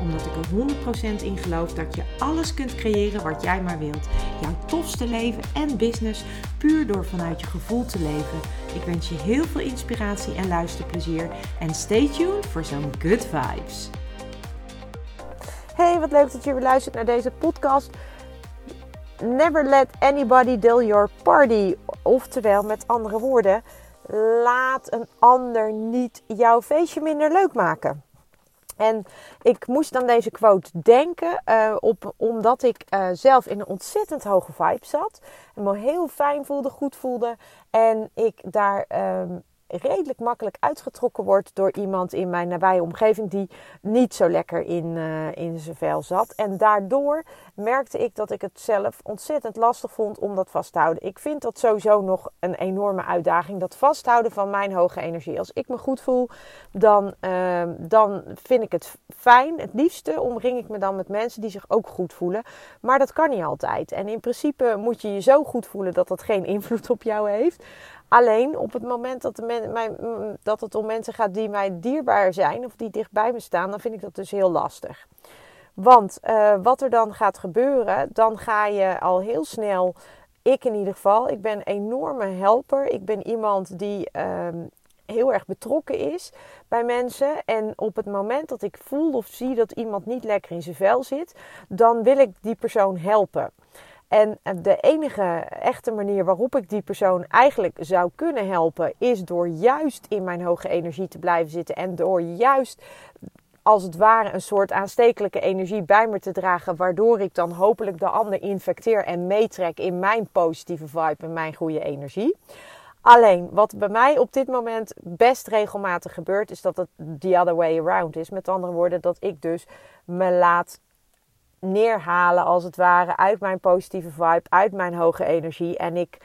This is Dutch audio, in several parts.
Omdat ik er 100% in geloof dat je alles kunt creëren wat jij maar wilt. Jouw tofste leven en business puur door vanuit je gevoel te leven. Ik wens je heel veel inspiratie en luisterplezier. En stay tuned voor zo'n good vibes. Hey, wat leuk dat je weer luistert naar deze podcast. Never let anybody dull your party. Oftewel, met andere woorden, laat een ander niet jouw feestje minder leuk maken. En ik moest aan deze quote denken, uh, op, omdat ik uh, zelf in een ontzettend hoge vibe zat. En me heel fijn voelde, goed voelde. En ik daar um, redelijk makkelijk uitgetrokken wordt door iemand in mijn nabije omgeving die niet zo lekker in, uh, in zijn vel zat. En daardoor merkte ik dat ik het zelf ontzettend lastig vond om dat vast te houden. Ik vind dat sowieso nog een enorme uitdaging, dat vasthouden van mijn hoge energie. Als ik me goed voel, dan, uh, dan vind ik het fijn. Het liefste omring ik me dan met mensen die zich ook goed voelen. Maar dat kan niet altijd. En in principe moet je je zo goed voelen dat dat geen invloed op jou heeft. Alleen op het moment dat, mijn, dat het om mensen gaat die mij dierbaar zijn of die dichtbij me staan, dan vind ik dat dus heel lastig. Want uh, wat er dan gaat gebeuren, dan ga je al heel snel, ik in ieder geval, ik ben een enorme helper. Ik ben iemand die uh, heel erg betrokken is bij mensen. En op het moment dat ik voel of zie dat iemand niet lekker in zijn vel zit, dan wil ik die persoon helpen. En de enige echte manier waarop ik die persoon eigenlijk zou kunnen helpen, is door juist in mijn hoge energie te blijven zitten. En door juist als het ware een soort aanstekelijke energie bij me te dragen, waardoor ik dan hopelijk de ander infecteer en meetrek in mijn positieve vibe en mijn goede energie. Alleen wat bij mij op dit moment best regelmatig gebeurt, is dat het the other way around is. Met andere woorden, dat ik dus me laat neerhalen als het ware uit mijn positieve vibe, uit mijn hoge energie. En ik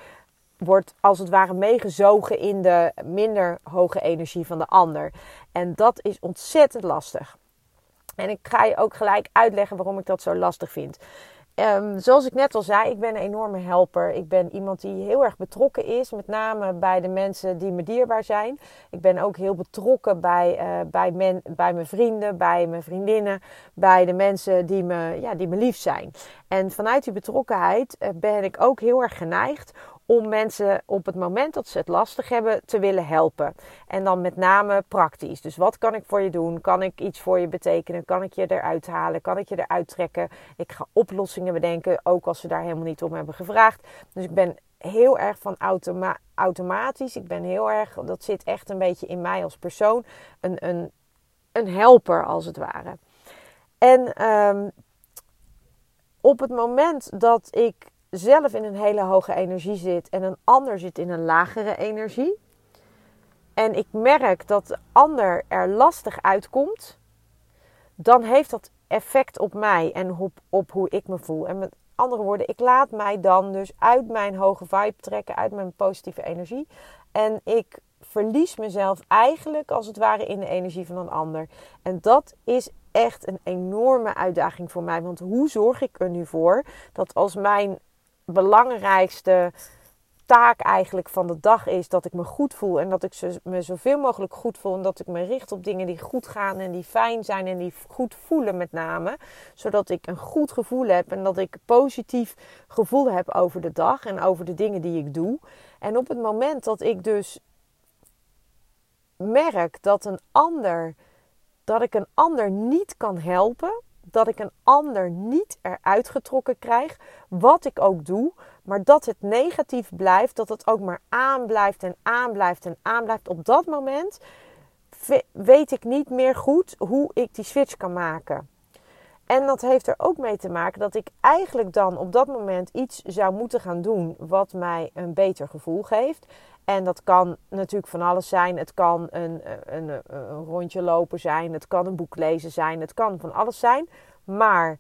word als het ware meegezogen in de minder hoge energie van de ander. En dat is ontzettend lastig. En ik ga je ook gelijk uitleggen waarom ik dat zo lastig vind. Um, zoals ik net al zei, ik ben een enorme helper. Ik ben iemand die heel erg betrokken is, met name bij de mensen die me dierbaar zijn. Ik ben ook heel betrokken bij, uh, bij, men, bij mijn vrienden, bij mijn vriendinnen, bij de mensen die me, ja, die me lief zijn. En vanuit die betrokkenheid uh, ben ik ook heel erg geneigd om mensen op het moment dat ze het lastig hebben te willen helpen. En dan met name praktisch. Dus wat kan ik voor je doen? Kan ik iets voor je betekenen? Kan ik je eruit halen? Kan ik je eruit trekken? Ik ga oplossingen bedenken, ook als ze daar helemaal niet om hebben gevraagd. Dus ik ben heel erg van automa automatisch. Ik ben heel erg, dat zit echt een beetje in mij als persoon, een, een, een helper als het ware. En um, op het moment dat ik zelf in een hele hoge energie zit en een ander zit in een lagere energie. En ik merk dat de ander er lastig uitkomt, dan heeft dat effect op mij en op, op hoe ik me voel. En met andere woorden, ik laat mij dan dus uit mijn hoge vibe trekken, uit mijn positieve energie. En ik verlies mezelf eigenlijk als het ware in de energie van een ander. En dat is echt een enorme uitdaging voor mij. Want hoe zorg ik er nu voor dat als mijn belangrijkste taak eigenlijk van de dag is dat ik me goed voel en dat ik me zoveel mogelijk goed voel en dat ik me richt op dingen die goed gaan en die fijn zijn en die goed voelen met name, zodat ik een goed gevoel heb en dat ik positief gevoel heb over de dag en over de dingen die ik doe. En op het moment dat ik dus merk dat een ander dat ik een ander niet kan helpen, dat ik een ander niet eruit getrokken krijg, wat ik ook doe, maar dat het negatief blijft, dat het ook maar aanblijft en aanblijft en aanblijft. Op dat moment weet ik niet meer goed hoe ik die switch kan maken. En dat heeft er ook mee te maken dat ik eigenlijk dan op dat moment iets zou moeten gaan doen wat mij een beter gevoel geeft. En dat kan natuurlijk van alles zijn. Het kan een, een, een, rondje lopen zijn. Het kan een boek lezen zijn. Het kan van alles zijn. Maar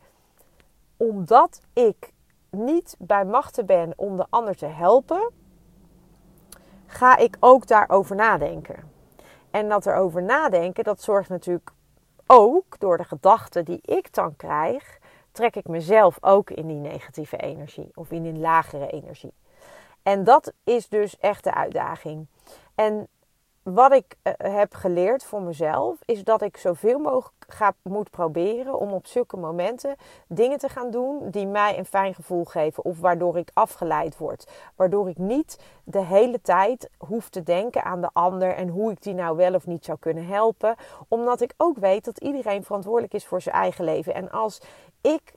omdat ik niet bij machten ben om de ander te helpen, ga ik ook daarover nadenken. En dat erover nadenken, dat zorgt natuurlijk ook door de gedachten die ik dan krijg, trek ik mezelf ook in die negatieve energie of in een lagere energie. En dat is dus echt de uitdaging. En wat ik uh, heb geleerd voor mezelf, is dat ik zoveel mogelijk ga, moet proberen om op zulke momenten dingen te gaan doen die mij een fijn gevoel geven. Of waardoor ik afgeleid word. Waardoor ik niet de hele tijd hoef te denken aan de ander en hoe ik die nou wel of niet zou kunnen helpen. Omdat ik ook weet dat iedereen verantwoordelijk is voor zijn eigen leven. En als ik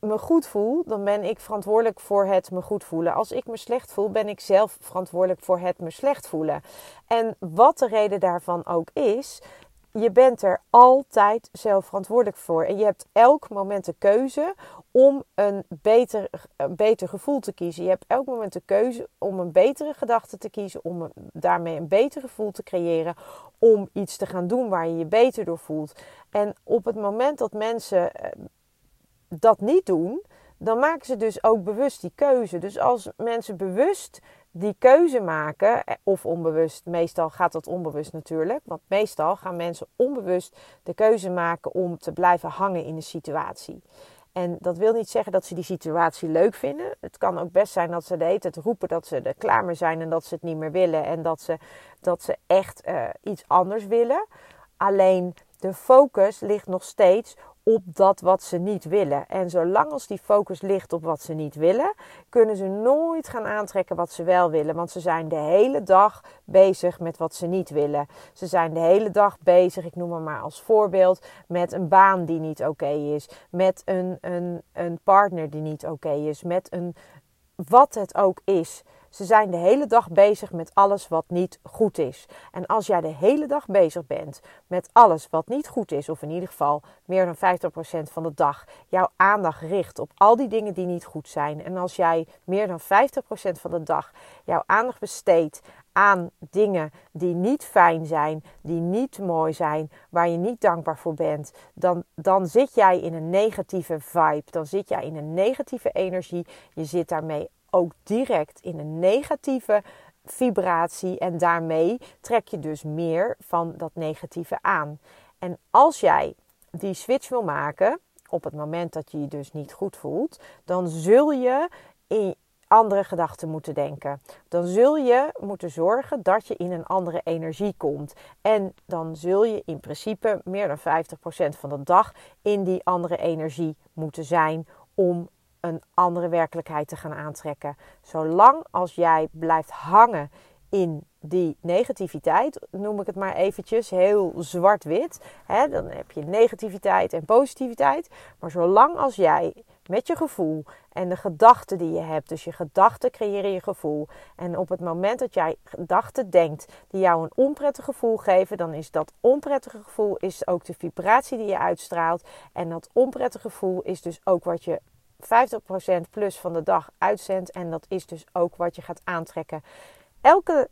me goed voel, dan ben ik verantwoordelijk voor het me goed voelen. Als ik me slecht voel, ben ik zelf verantwoordelijk voor het me slecht voelen. En wat de reden daarvan ook is, je bent er altijd zelf verantwoordelijk voor. En je hebt elk moment de keuze om een beter, een beter gevoel te kiezen. Je hebt elk moment de keuze om een betere gedachte te kiezen, om daarmee een beter gevoel te creëren, om iets te gaan doen waar je je beter door voelt. En op het moment dat mensen eh, dat niet doen, dan maken ze dus ook bewust die keuze. Dus als mensen bewust die keuze maken, eh, of onbewust, meestal gaat dat onbewust natuurlijk, want meestal gaan mensen onbewust de keuze maken om te blijven hangen in de situatie. En dat wil niet zeggen dat ze die situatie leuk vinden. Het kan ook best zijn dat ze de hele roepen dat ze er klaar mee zijn en dat ze het niet meer willen en dat ze, dat ze echt uh, iets anders willen. Alleen de focus ligt nog steeds op dat wat ze niet willen. En zolang als die focus ligt op wat ze niet willen, kunnen ze nooit gaan aantrekken wat ze wel willen. Want ze zijn de hele dag bezig met wat ze niet willen. Ze zijn de hele dag bezig, ik noem het maar als voorbeeld, met een baan die niet oké is. Met een, een, een partner die niet oké is. Met een wat het ook is. Ze zijn de hele dag bezig met alles wat niet goed is. En als jij de hele dag bezig bent met alles wat niet goed is, of in ieder geval meer dan 50% van de dag jouw aandacht richt op al die dingen die niet goed zijn. En als jij meer dan 50% van de dag jouw aandacht besteedt aan dingen die niet fijn zijn, die niet mooi zijn, waar je niet dankbaar voor bent, dan, dan zit jij in een negatieve vibe. Dan zit jij in een negatieve energie. Je zit daarmee ook direct in een negatieve vibratie en daarmee trek je dus meer van dat negatieve aan. En als jij die switch wil maken op het moment dat je je dus niet goed voelt, dan zul je in andere gedachten moeten denken. Dan zul je moeten zorgen dat je in een andere energie komt. En dan zul je in principe meer dan 50% van de dag in die andere energie moeten zijn om een andere werkelijkheid te gaan aantrekken. Zolang als jij blijft hangen in die negativiteit, noem ik het maar eventjes, heel zwart-wit. Dan heb je negativiteit en positiviteit. Maar zolang als jij met je gevoel en de gedachten die je hebt, dus je gedachten creëren je gevoel. En op het moment dat jij gedachten denkt die jou een onprettig gevoel geven, dan is dat onprettige gevoel is ook de vibratie die je uitstraalt. En dat onprettige gevoel is dus ook wat je 50% plus van de dag uitzendt. En dat is dus ook wat je gaat aantrekken. Elke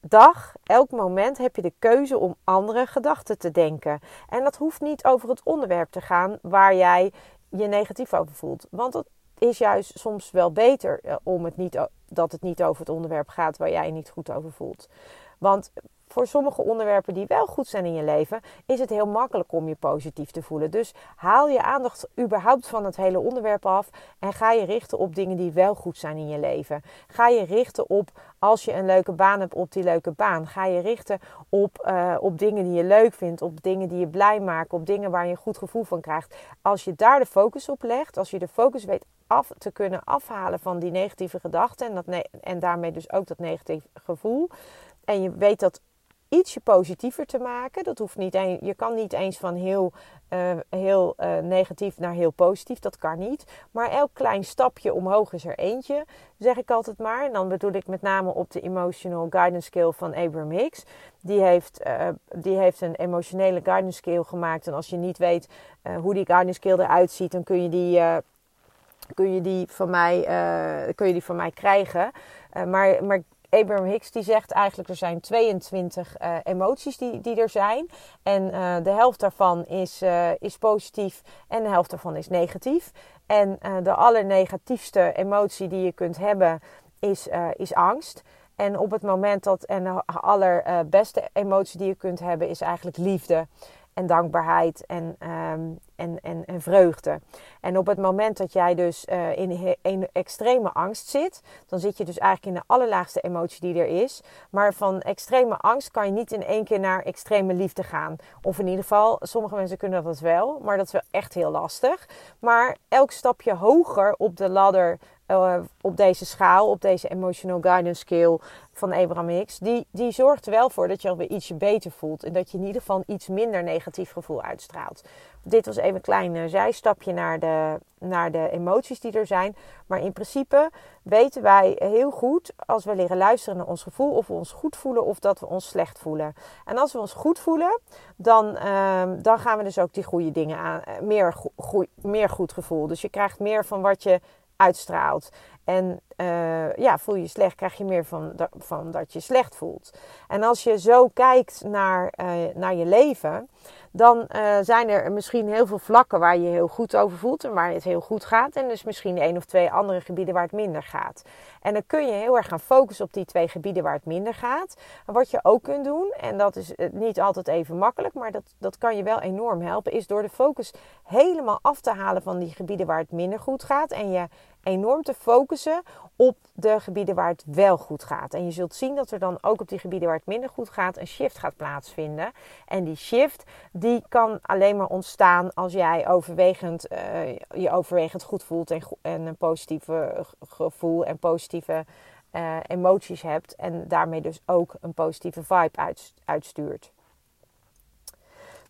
dag, elk moment heb je de keuze om andere gedachten te denken. En dat hoeft niet over het onderwerp te gaan waar jij je negatief over voelt. Want het is juist soms wel beter eh, om het niet, dat het niet over het onderwerp gaat waar jij je niet goed over voelt. Want voor sommige onderwerpen die wel goed zijn in je leven, is het heel makkelijk om je positief te voelen. Dus haal je aandacht überhaupt van het hele onderwerp af en ga je richten op dingen die wel goed zijn in je leven. Ga je richten op als je een leuke baan hebt, op die leuke baan. Ga je richten op, uh, op dingen die je leuk vindt, op dingen die je blij maken, op dingen waar je een goed gevoel van krijgt. Als je daar de focus op legt, als je de focus weet af te kunnen afhalen van die negatieve gedachten en, dat en daarmee dus ook dat negatieve gevoel. En je weet dat ietsje positiever te maken. Dat hoeft niet een, je kan niet eens van heel, uh, heel uh, negatief naar heel positief. Dat kan niet. Maar elk klein stapje omhoog is er eentje, zeg ik altijd maar. En dan bedoel ik met name op de Emotional Guidance Scale van Abraham Hicks. Die heeft, uh, die heeft een emotionele guidance scale gemaakt. En als je niet weet hoe die guidance scale eruit ziet, dan kun je die kun je die van mij, kun je die van mij krijgen. maar, maar Abraham Hicks die zegt eigenlijk er zijn 22 uh, emoties die, die er zijn. En uh, de helft daarvan is, uh, is positief en de helft daarvan is negatief. En de allernegatiefste emotie die je kunt hebben is, is angst. En op het moment dat, en de allerbeste emotie die je kunt hebben is eigenlijk liefde en dankbaarheid en, um, en, en, en, vreugde. En op het moment dat jij dus uh, in, in extreme angst zit, dan zit je dus eigenlijk in de allerlaagste emotie die er is. Maar van extreme angst kan je niet in één keer naar extreme liefde gaan. Of in ieder geval, sommige mensen kunnen dat wel, maar dat is wel echt heel lastig. Maar elk stapje hoger op de ladder uh, op deze schaal, op deze emotional guidance scale van Abraham Hicks, die, die zorgt er wel voor dat je alweer ietsje beter voelt. En dat je in ieder geval iets minder negatief gevoel uitstraalt. Dit was even een klein uh, zijstapje naar de, naar de emoties die er zijn. Maar in principe weten wij heel goed als we leren luisteren naar ons gevoel of we ons goed voelen of dat we ons slecht voelen. En als we ons goed voelen, dan, uh, dan gaan we dus ook die goede dingen aan. Eh, meer, meer goed gevoel. Dus je krijgt meer van wat je uitstraalt. En uh, ja, voel je slecht, krijg je meer van, van dat je slecht voelt. En als je zo kijkt naar, uh, naar je leven, dan uh, zijn er misschien heel veel vlakken waar je heel goed over voelt en waar het heel goed gaat. En dus misschien één of twee andere gebieden waar het minder gaat. En dan kun je heel erg gaan focussen op die twee gebieden waar het minder gaat. Wat je ook kunt doen, en dat is niet altijd even makkelijk, maar dat, dat kan je wel enorm helpen, is door de focus helemaal af te halen van die gebieden waar het minder goed gaat. En je enorm te focussen op de gebieden waar het wel goed gaat. En je zult zien dat er dan ook op die gebieden waar het minder goed gaat een shift gaat plaatsvinden. En die shift die kan alleen maar ontstaan als jij overwegend, uh, je overwegend goed voelt en, en een positieve gevoel en positieve uh, emoties hebt. En daarmee dus ook een positieve vibe uit, uitstuurt.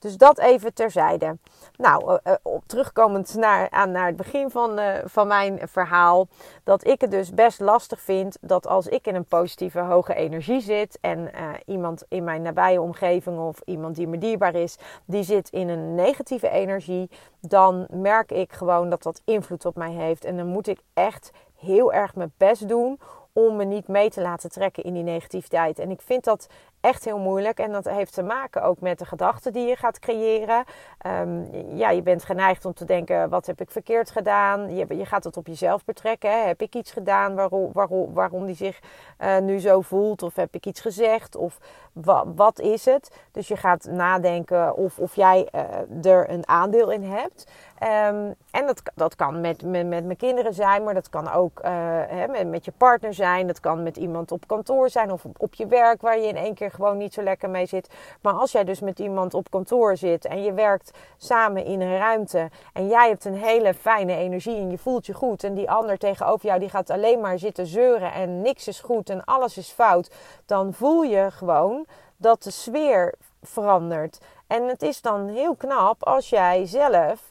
Dus dat even terzijde. Nou, uh, op, terugkomend naar, aan, naar het begin van, uh, van mijn verhaal. Dat ik het dus best lastig vind dat als ik in een positieve hoge energie zit. En iemand in mijn nabije omgeving of iemand die me dierbaar is. Die zit in een negatieve energie. Dan merk ik gewoon dat dat invloed op mij heeft. En dan moet ik echt heel erg mijn best doen om me niet mee te laten trekken in die negativiteit. En ik vind dat echt heel moeilijk. En dat heeft te maken ook met de gedachten die je gaat creëren. Um, ja, je bent geneigd om te denken: wat heb ik verkeerd gedaan? Je, je gaat het op jezelf betrekken. Hè? Heb ik iets gedaan waarom, waarom, waarom die zich uh, nu zo voelt? Of heb ik iets gezegd? Of wa, wat is het? Dus je gaat nadenken of, of jij uh, er een aandeel in hebt. Um, en dat, dat kan met, met, met mijn kinderen zijn, maar dat kan ook uh, hè, met, met je partner zijn. Dat kan met iemand op kantoor zijn of op, op je werk waar je in één keer gewoon niet zo lekker mee zit. Maar als jij dus met iemand op kantoor zit en je werkt samen in een ruimte en jij hebt een hele fijne energie en je voelt je goed en die ander tegenover jou die gaat alleen maar zitten zeuren en niks is goed en alles is fout, dan voel je gewoon dat de sfeer verandert. En het is dan heel knap als jij zelf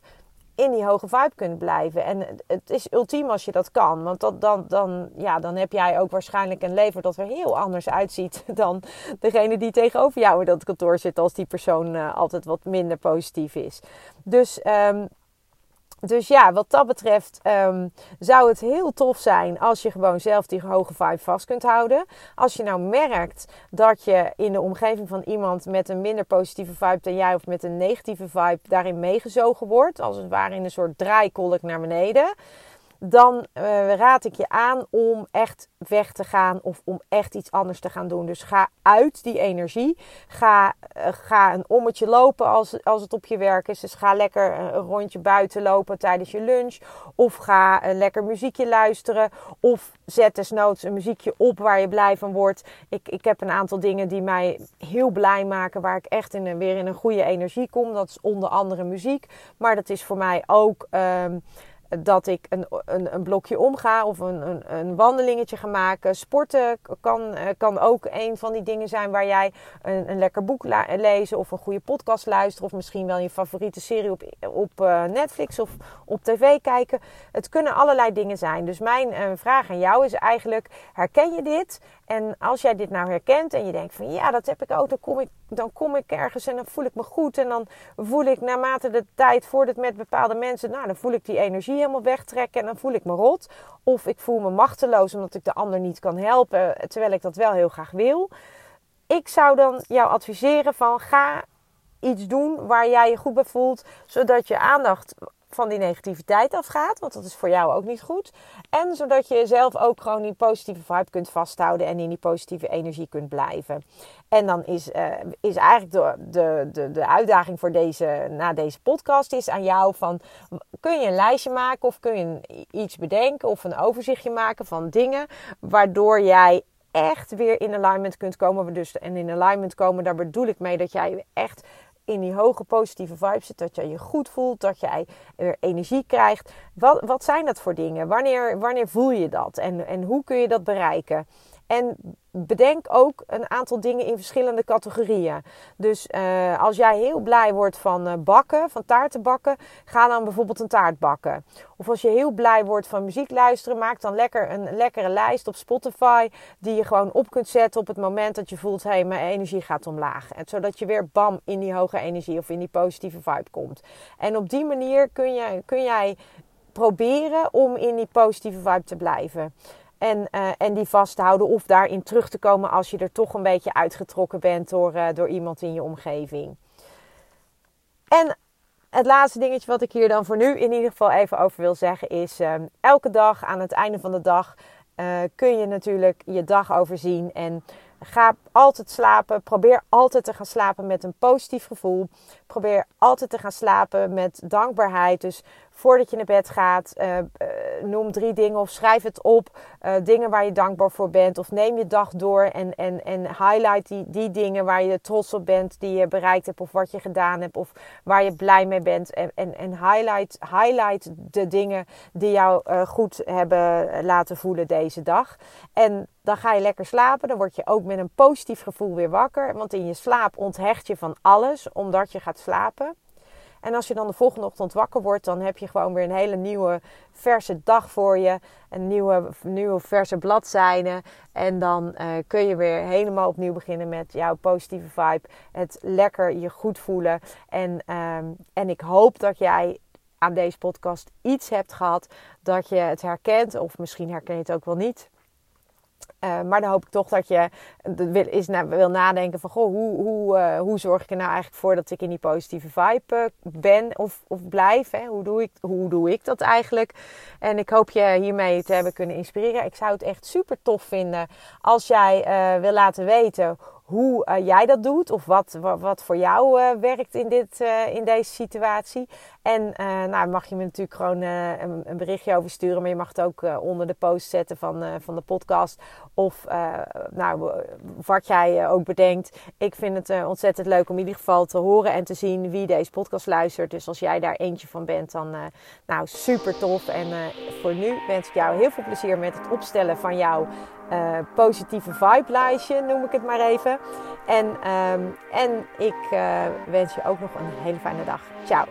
in die hoge vibe kunt blijven. En het is ultiem als je dat kan. Want dat, dan, dan, ja, dan heb jij ook waarschijnlijk een leven dat er heel anders uitziet dan degene die tegenover jou in dat kantoor zit. Als die persoon uh, altijd wat minder positief is. Dus um, dus ja, wat dat betreft um, zou het heel tof zijn als je gewoon zelf die hoge vibe vast kunt houden. Als je nou merkt dat je in de omgeving van iemand met een minder positieve vibe dan jij of met een negatieve vibe daarin meegezogen wordt, als het ware in een soort draaikolk naar beneden dan uh, raad ik je aan om echt weg te gaan of om echt iets anders te gaan doen. Dus ga uit die energie. Ga, uh, ga een ommetje lopen als, als het op je werk is. Dus ga lekker een rondje buiten lopen tijdens je lunch. Of ga een lekker muziekje luisteren. Of zet desnoods een muziekje op waar je blij van wordt. Ik, ik heb een aantal dingen die mij heel blij maken. Waar ik echt in weer in een goede energie kom. Dat is onder andere muziek. Maar dat is voor mij ook... Um, dat ik een, een, een, blokje omga of een, een, een, wandelingetje ga maken. Sporten kan, eh, kan ook een van die dingen zijn waar jij een, een lekker boek lezen of een goede podcast luisteren. Of misschien wel je favoriete serie op, op uh, Netflix of op tv kijken. Het kunnen allerlei dingen zijn. Dus mijn uh, vraag aan jou is eigenlijk: herken je dit? En als jij dit nou herkent en je denkt van ja, dat heb ik ook, dan kom ik, dan kom ik ergens en dan voel ik me goed. En dan voel ik naarmate de tijd voordat met bepaalde mensen, nou dan voel ik die energie helemaal wegtrekken en dan voel ik me rot. Of ik voel me machteloos omdat ik de ander niet kan helpen, terwijl ik dat wel heel graag wil. Ik zou dan jou adviseren van ga iets doen waar jij je goed bij voelt, zodat je aandacht van die negativiteit afgaat, want dat is voor jou ook niet goed. En zodat je zelf ook gewoon die positieve vibe kunt vasthouden en in die positieve energie kunt blijven. En dan is, uh, is eigenlijk de, de, de, de uitdaging voor deze, na deze podcast is aan jou van... Kun je een lijstje maken of kun je iets bedenken of een overzichtje maken van dingen... waardoor jij echt weer in alignment kunt komen. Dus, en in alignment komen, daar bedoel ik mee dat jij echt in die hoge positieve vibe zit, dat je je goed voelt, dat jij weer energie krijgt. Wat, wat zijn dat voor dingen? Wanneer, wanneer voel je dat? En, en hoe kun je dat bereiken? En bedenk ook een aantal dingen in verschillende categorieën. Dus uh, als jij heel blij wordt van uh, bakken, van taarten bakken, ga dan bijvoorbeeld een taart bakken. Of als je heel blij wordt van muziek luisteren, maak dan lekker een lekkere lijst op Spotify die je gewoon op kunt zetten op het moment dat je voelt, hé, hey, mijn energie gaat omlaag. En zodat je weer bam in die hoge energie of in die positieve vibe komt. En op die manier kun, je, kun jij proberen om in die positieve vibe te blijven. En, uh, en die vasthouden of daarin terug te komen als je er toch een beetje uitgetrokken bent door, uh, door iemand in je omgeving. En het laatste dingetje wat ik hier dan voor nu in ieder geval even over wil zeggen is: uh, elke dag aan het einde van de dag kun je natuurlijk je dag overzien. En ga altijd slapen. Probeer altijd te gaan slapen met een positief gevoel. Probeer altijd te gaan slapen met dankbaarheid. Dus voordat je naar bed gaat, uh, noem drie dingen of schrijf het op. Uh, dingen waar je dankbaar voor bent. Of neem je dag door en, en, en highlight die, die dingen waar je trots op bent, die je bereikt hebt of wat je gedaan hebt. Of waar je blij mee bent. En, en, en highlight, highlight de dingen die jou goed hebben laten voelen deze dag. En dan ga je lekker slapen. Dan word je ook met een positief gevoel weer wakker. Want in je slaap onthecht je van alles omdat je gaat slapen. En als je dan de volgende ochtend wakker wordt, dan heb je gewoon weer een hele nieuwe, verse dag voor je. Een nieuwe, nieuwe verse bladzijde. En dan uh, kun je weer helemaal opnieuw beginnen met jouw positieve vibe. Het lekker je goed voelen. En, um, en ik hoop dat jij aan deze podcast iets hebt gehad dat je het herkent. Of misschien herken je het ook wel niet. Uh, maar dan hoop ik toch dat je wil, is, nou, wil nadenken van... Goh, hoe, hoe, uh, hoe zorg ik er nou eigenlijk voor dat ik in die positieve vibe ben of, of blijf? Hè? Hoe, doe ik, hoe doe ik dat eigenlijk? En ik hoop je hiermee te hebben kunnen inspireren. Ik zou het echt super tof vinden als jij wil laten weten hoe uh, jij dat doet of wat, wat, voor jou uh, werkt in, dit, uh, in deze situatie. En nou, mag je me natuurlijk gewoon een, een, berichtje over sturen, maar je mag het ook onder de post zetten van, van de podcast. Of nou, wat jij ook bedenkt. Ik vind het ontzettend leuk om in ieder geval te horen en te zien wie deze podcast luistert. Dus als jij daar eentje van bent, dan nou, super tof. En voor nu wens ik jou heel veel plezier met het opstellen van jouw uh, positieve vibe lijstje, noem ik het maar even. En, um, en ik uh, wens je ook nog een hele fijne dag. Ciao.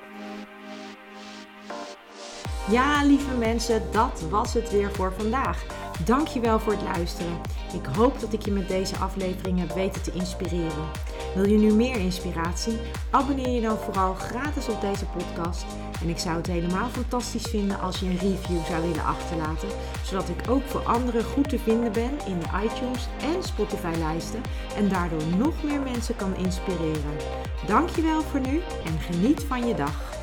Ja, lieve mensen, dat was het weer voor vandaag. Dankjewel voor het luisteren. Ik hoop dat ik je met deze aflevering heb weten te inspireren. Wil je nu meer inspiratie? Abonneer je dan vooral gratis op deze podcast. En ik zou het helemaal fantastisch vinden als je een review zou willen achterlaten, zodat ik ook voor anderen goed te vinden ben in de iTunes en Spotify lijsten en daardoor nog meer mensen kan inspireren. Dankjewel voor nu en geniet van je dag.